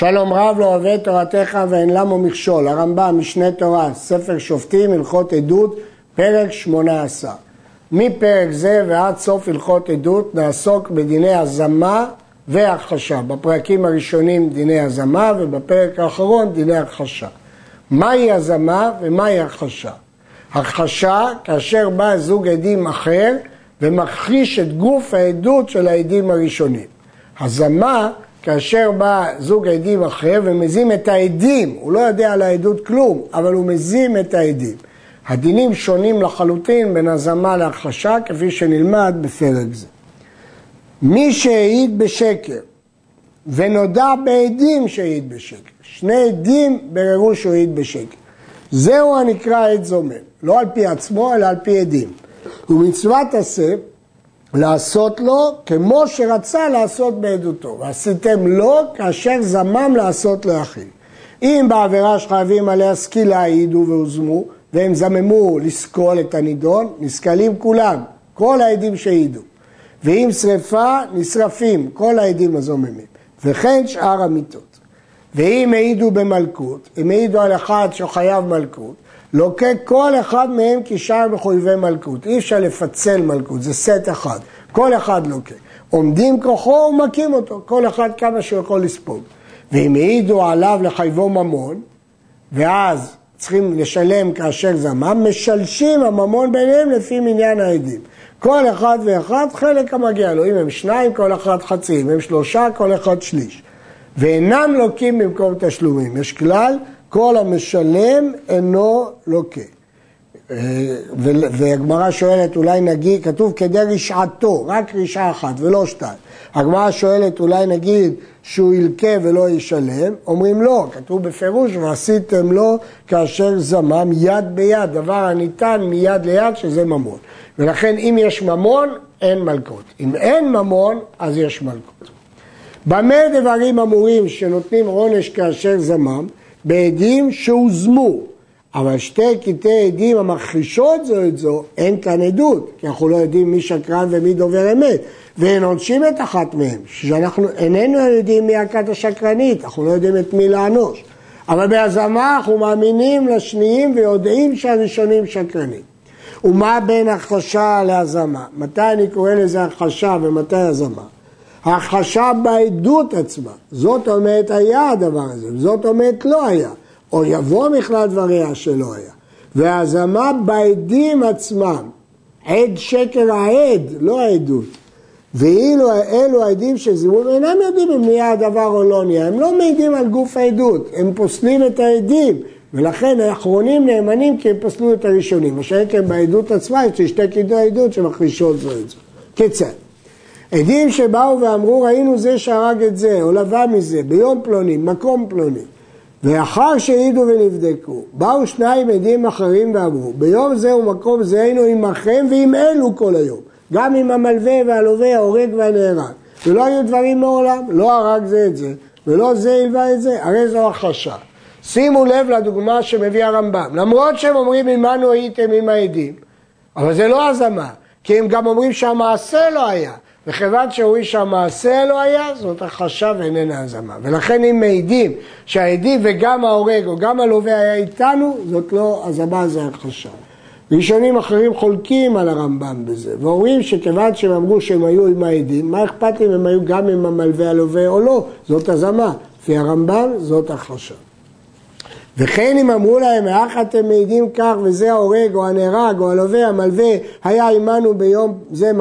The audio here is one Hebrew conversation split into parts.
שלום רב לא אוהב תורתך ואין למו מכשול, הרמב"ם, משנה תורה, ספר שופטים, הלכות עדות, פרק שמונה עשר. מפרק זה ועד סוף הלכות עדות נעסוק בדיני הזמה והכחשה. בפרקים הראשונים דיני הזמה ובפרק האחרון דיני הכחשה. מהי הזמה ומהי הכחשה? הכחשה כאשר בא זוג עדים אחר ומכחיש את גוף העדות של העדים הראשונים. הזמה כאשר בא זוג עדים אחר ומזים את העדים, הוא לא יודע על העדות כלום, אבל הוא מזים את העדים. הדינים שונים לחלוטין בין הזמה להכחשה, כפי שנלמד בפרק זה. מי שהעיד בשקר ונודע בעדים שהעיד בשקר, שני עדים בררו שהוא העיד בשקר. זהו הנקרא עד זומם, לא על פי עצמו, אלא על פי עדים. ומצוות עשה לעשות לו כמו שרצה לעשות בעדותו, ועשיתם לו כאשר זמם לעשות לאחיו. אם בעבירה שחייבים עליה סקילה העידו והוזמו, והם זממו לסקול את הנידון, נסקלים כולם, כל העדים שהעידו. ואם שרפה, נשרפים כל העדים הזוממים, וכן שאר המיתות. ואם העידו במלכות, אם העידו על אחד שחייב מלכות, לוקה כל אחד מהם כשאר מחויבי מלכות. אי אפשר לפצל מלכות, זה סט אחד. כל אחד לוקה. עומדים כוחו ומכים אותו, כל אחד כמה שהוא יכול לספוג. ואם העידו עליו לחייבו ממון, ואז צריכים לשלם כאשר זמם, משלשים הממון ביניהם לפי מניין העדים. כל אחד ואחד חלק המגיע לו. אם הם שניים, כל אחד חצי. אם הם שלושה, כל אחד שליש. ואינם לוקים במקום תשלומים. יש כלל, כל המשלם אינו לוקה. אה, והגמרא שואלת, אולי נגיד, כתוב כדי רשעתו, רק רשעה אחת ולא שתיים. הגמרא שואלת, אולי נגיד שהוא ילקה ולא ישלם, אומרים לא, כתוב בפירוש, ועשיתם לו כאשר זמם יד ביד, דבר הניתן מיד ליד שזה ממון. ולכן אם יש ממון, אין מלכות. אם אין ממון, אז יש מלכות. במה דברים אמורים שנותנים עונש כאשר זמם? בעדים שהוזמו, אבל שתי קטעי עדים המכחישות זו את זו, אין כאן עדות, כי אנחנו לא יודעים מי שקרן ומי דובר אמת, ואין עונשים את אחת מהם, שאנחנו איננו יודעים מי הכת השקרנית, אנחנו לא יודעים את מי לענוש. אבל בהזמה אנחנו מאמינים לשניים ויודעים שהראשונים שקרנים. ומה בין הכחשה להזמה? מתי אני קורא לזה הכחשה ומתי הזמה? הכחשה בעדות עצמה, זאת אומרת היה הדבר הזה, זאת אומרת לא היה. או יבוא מכלל דבריה שלא היה. והזמה בעדים עצמם, עד שקר העד, לא העדות. ואילו אלו העדים שזימון אינם יודעים אם נהיה הדבר או לא נהיה, הם לא מעידים על גוף העדות, הם פוסלים את העדים, ולכן האחרונים נאמנים כי הם פסלו את הראשונים. שאין כן בעדות עצמה יש שתי קידוי העדות שמחרישות זו את זו. כיצד? עדים שבאו ואמרו ראינו זה שהרג את זה, או לבא מזה, ביום פלוני, מקום פלוני. ואחר שהעידו ונבדקו, באו שניים עדים אחרים ואמרו, ביום זה ומקום זה היינו עמכם ועם אלו כל היום, גם עם המלווה והלווה, ההורג והנהרג. ולא היו דברים מעולם, לא הרג זה את זה, ולא זה הלווה את זה, הרי זו הכחשה. שימו לב לדוגמה שמביא הרמב"ם, למרות שהם אומרים עמנו הייתם עם העדים, אבל זה לא הזמה, כי הם גם אומרים שהמעשה לא היה. וכיוון שאומרים שהמעשה לא היה, זאת הכחשה ואיננה הזמה. ולכן אם מעידים שהעדים וגם ההורג או גם הלווה היה איתנו, זאת לא הזמה, זה הכחשה. ראשונים אחרים חולקים על הרמב"ם בזה, ואומרים שכיוון שהם אמרו שהם היו עם העדים, מה אכפת אם הם היו גם עם המלווה הלווה או לא? זאת הזמה. לפי הרמב"ם זאת הכחשה. וכן אם אמרו להם, האח אתם מעידים כך וזה ההורג או הנהרג או הלווה, המלווה, היה עמנו ביום זה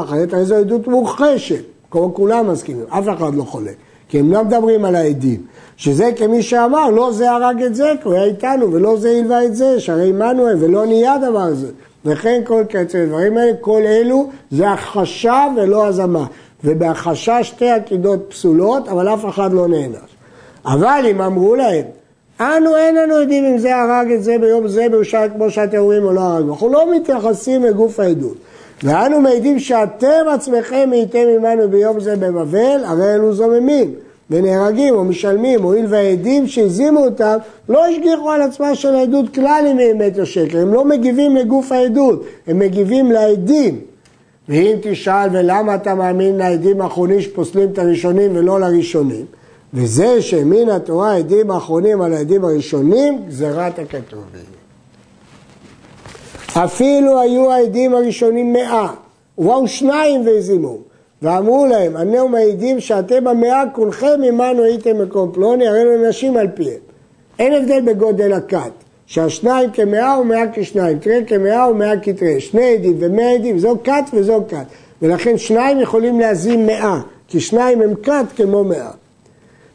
אחרת, הרי זו עדות מוכחשת, כמו כולם מסכימים, אף אחד לא חולק, כי הם לא מדברים על העדים, שזה כמי שאמר, לא זה הרג את זה, כי הוא היה איתנו, ולא זה הלווה את זה, שהרי עמנו הם, ולא נהיה דבר הזה. וכן כל קצר הדברים האלה, כל אלו זה הכחשה ולא הזמה. ובהכחשה שתי עקידות פסולות, אבל אף אחד לא נענש. אבל אם אמרו להם, אנו אין לנו יודעים אם זה הרג את זה ביום זה בירושלים כמו שאתם אומרים או לא הרג. אנחנו לא מתייחסים לגוף העדות. ואנו מעידים שאתם עצמכם הייתם עמנו ביום זה בבבל, הרי אלו זוממים ונהרגים או משלמים, הואיל והעדים שהזימו אותם לא השגיחו על עצמה של העדות כלל אם היא אמת או שקר, הם לא מגיבים לגוף העדות, הם מגיבים לעדים. ואם תשאל ולמה אתה מאמין לעדים האחרונים שפוסלים את הראשונים ולא לראשונים, וזה שהאמין התורה העדים האחרונים על העדים הראשונים, גזירת הכתובים. אפילו היו העדים הראשונים מאה, ובאו שניים והזימו, ואמרו להם, ענהו מעידים שאתם המאה כולכם עמנו הייתם מקום פלוני, הרי לו נשים על פיהם. אין הבדל בגודל הכת, שהשניים כמאה ומאה כשניים, תראה כמאה ומאה כתראה, שני עדים ומאה עדים, זו כת וזו כת, ולכן שניים יכולים להזים מאה, כי שניים הם כת כמו מאה.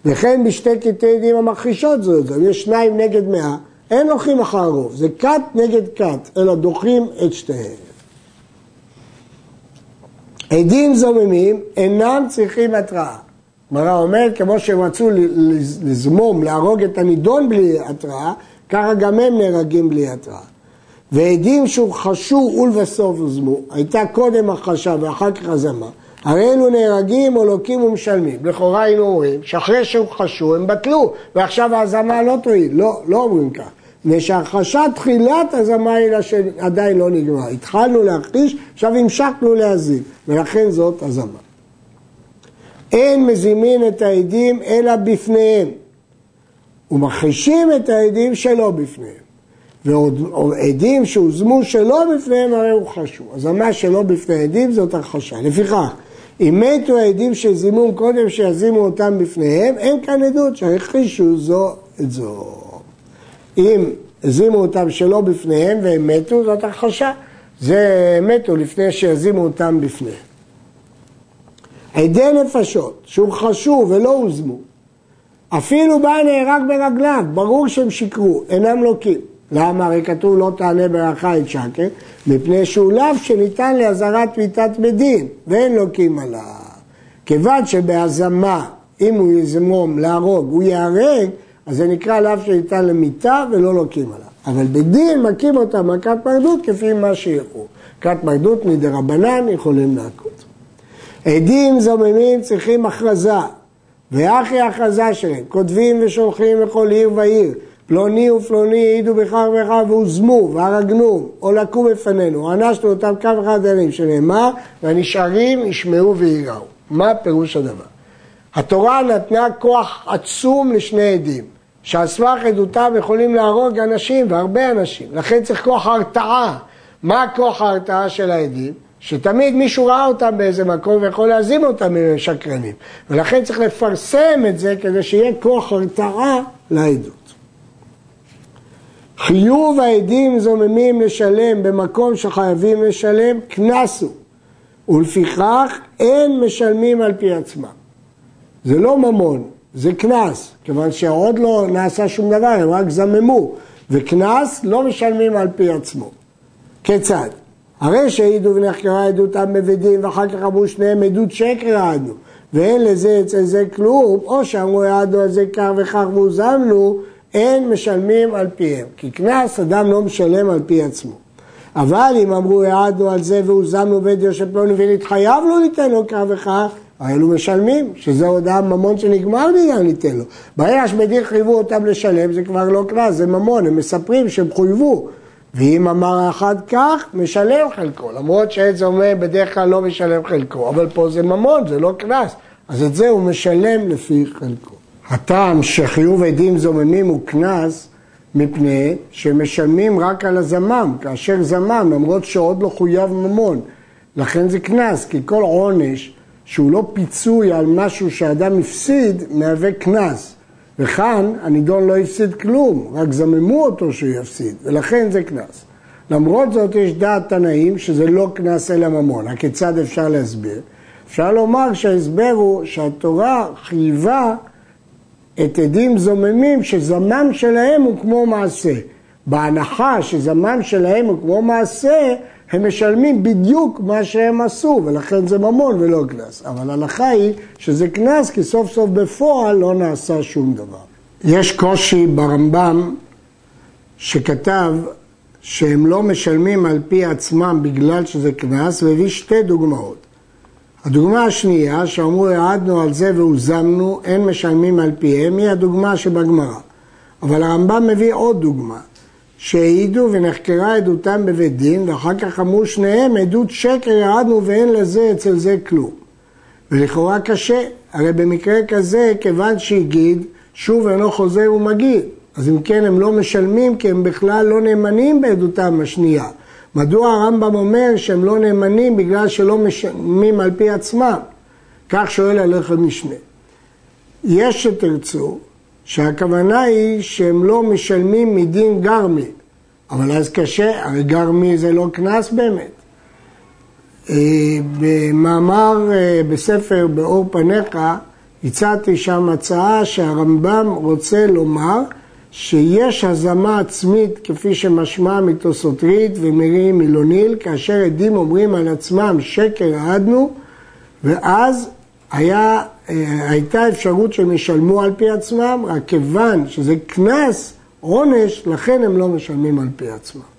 וכן בשתי קטעי עדים המכחישות זו את זו, יש שניים נגד מאה, אין הולכים אחר הרוב, זה כת נגד כת, אלא דוחים את שתיהם. עדים זוממים אינם צריכים התראה. גמרא אומרת, כמו שהם רצו לזמום, להרוג את הנידון בלי התראה, ככה גם הם נהרגים בלי התראה. ועדים שהוכחשו ולבסוף הוזמו, הייתה קודם הכחשה ואחר כך הזמה, הרי אלו נהרגים או לוקים ומשלמים. לכאורה היינו אומרים שאחרי שהוכחשו הם בטלו, ועכשיו ההזמה לא תועיל. לא, לא אומרים כך. מפני שהכחשת תחילת הזמה היא שעדיין לא נגמר. התחלנו להכחיש, עכשיו המשכנו להזים, ולכן זאת הזמה. אין מזימין את העדים אלא בפניהם, ומכחישים את העדים שלא בפניהם. ועוד עדים שהוזמו שלא בפניהם הרי הוכחשו. הזמה שלא בפני עדים זאת הכחשה. לפיכך, אם מתו העדים של זימום קודם שיזימו אותם בפניהם, אין כאן עדות שהכחישו זו את זו. אם הזימו אותם שלא בפניהם והם מתו, זאת הכחשה. זה מתו לפני שיזימו אותם בפניהם. עדי נפשות שהוכחשו ולא הוזמו, אפילו בא נהרג ברגליו, ברור שהם שיקרו, אינם לוקים. למה? הרי כתוב לא תענה ברכה את שקר, מפני שהוא לאו שניתן לאזהרת מיתת בדין, ואין לוקים עליו. כיוון שבהזמה, אם הוא יזמום להרוג, הוא ייהרג, אז זה נקרא לאו שניתן למיתה ולא לוקים עליו. אבל בדין מכים אותה מכת מרדות כפי מה שיראו. מכת מרדות מדרבנן יכולים להכות. עדים זוממים צריכים הכרזה, ואחרי הכרזה שלהם, כותבים ושולחים לכל עיר ועיר, פלוני ופלוני העידו בכך וכך והוזמו והרגנו או לקו בפנינו, ענשנו אותם קו אחד אלים שנאמר והנשארים ישמעו ויראו. מה פירוש הדבר? התורה נתנה כוח עצום לשני עדים שעל סמך עדותם יכולים להרוג אנשים והרבה אנשים לכן צריך כוח הרתעה מה כוח ההרתעה של העדים? שתמיד מישהו ראה אותם באיזה מקום ויכול להזים אותם אם הם שקרנים ולכן צריך לפרסם את זה כדי שיהיה כוח הרתעה לעדות חיוב העדים זוממים לשלם במקום שחייבים לשלם, קנס הוא, ולפיכך אין משלמים על פי עצמם. זה לא ממון, זה קנס, כיוון שעוד לא נעשה שום דבר, הם רק זממו, וקנס לא משלמים על פי עצמו. כיצד? הרי שהעידו ונחקרה עדותם בבית ואחר כך אמרו שניהם עדות שקר העדנו, ואין לזה אצל זה כלום, או שאמרו העדנו על זה כך וכך והוזמנו, אין משלמים על פיהם, כי קנס אדם לא משלם על פי עצמו. אבל אם אמרו העדנו על זה והוזמנו בית יושב פלוני ונתחייבנו ליתן לו כך וכך, היינו משלמים, שזה עוד הממון שנגמר לי, ניתן לו. ברגע שבית דין חייבו אותם לשלם, זה כבר לא קנס, זה ממון, הם מספרים שהם חויבו. ואם אמר אחד כך, משלם חלקו, למרות שעץ אומר בדרך כלל לא משלם חלקו, אבל פה זה ממון, זה לא קנס, אז את זה הוא משלם לפי חלקו. הטעם שחיוב עדים זוממים הוא קנס מפני שמשלמים רק על הזמם, כאשר זמם, למרות שעוד לא חויב ממון. לכן זה קנס, כי כל עונש שהוא לא פיצוי על משהו שאדם הפסיד, מהווה קנס. וכאן הנידון לא הפסיד כלום, רק זממו אותו שהוא יפסיד, ולכן זה קנס. למרות זאת יש דעת תנאים שזה לא קנס אלא ממון. הכיצד אפשר להסביר? אפשר לומר שההסבר הוא שהתורה חייבה את עדים זוממים שזמם שלהם הוא כמו מעשה. בהנחה שזמם שלהם הוא כמו מעשה, הם משלמים בדיוק מה שהם עשו, ולכן זה ממון ולא קנס. אבל ההנחה היא שזה קנס, כי סוף סוף בפועל לא נעשה שום דבר. יש קושי ברמב"ם שכתב שהם לא משלמים על פי עצמם בגלל שזה קנס, והביא שתי דוגמאות. הדוגמה השנייה, שאמרו העדנו על זה והוזמנו, אין משלמים על פיהם, היא הדוגמה שבגמרא. אבל הרמב"ם מביא עוד דוגמה, שהעידו ונחקרה עדותם בבית דין, ואחר כך אמרו שניהם עדות שקר העדנו ואין לזה אצל זה כלום. ולכאורה קשה, הרי במקרה כזה, כיוון שהגיד, שוב אינו חוזר ומגיד. אז אם כן, הם לא משלמים כי הם בכלל לא נאמנים בעדותם השנייה. מדוע הרמב"ם אומר שהם לא נאמנים בגלל שלא משלמים על פי עצמם? כך שואל הלחם משנה. יש שתרצו שהכוונה היא שהם לא משלמים מדין גרמי, אבל אז קשה, הרי גרמי זה לא קנס באמת. אה, במאמר אה, בספר באור פניך הצעתי שם הצעה שהרמב"ם רוצה לומר שיש הזמה עצמית כפי שמשמע מתוסוטרית ומירי מילוניל כאשר עדים אומרים על עצמם שקר העדנו ואז היה, אה, הייתה אפשרות שהם ישלמו על פי עצמם רק כיוון שזה קנס, עונש, לכן הם לא משלמים על פי עצמם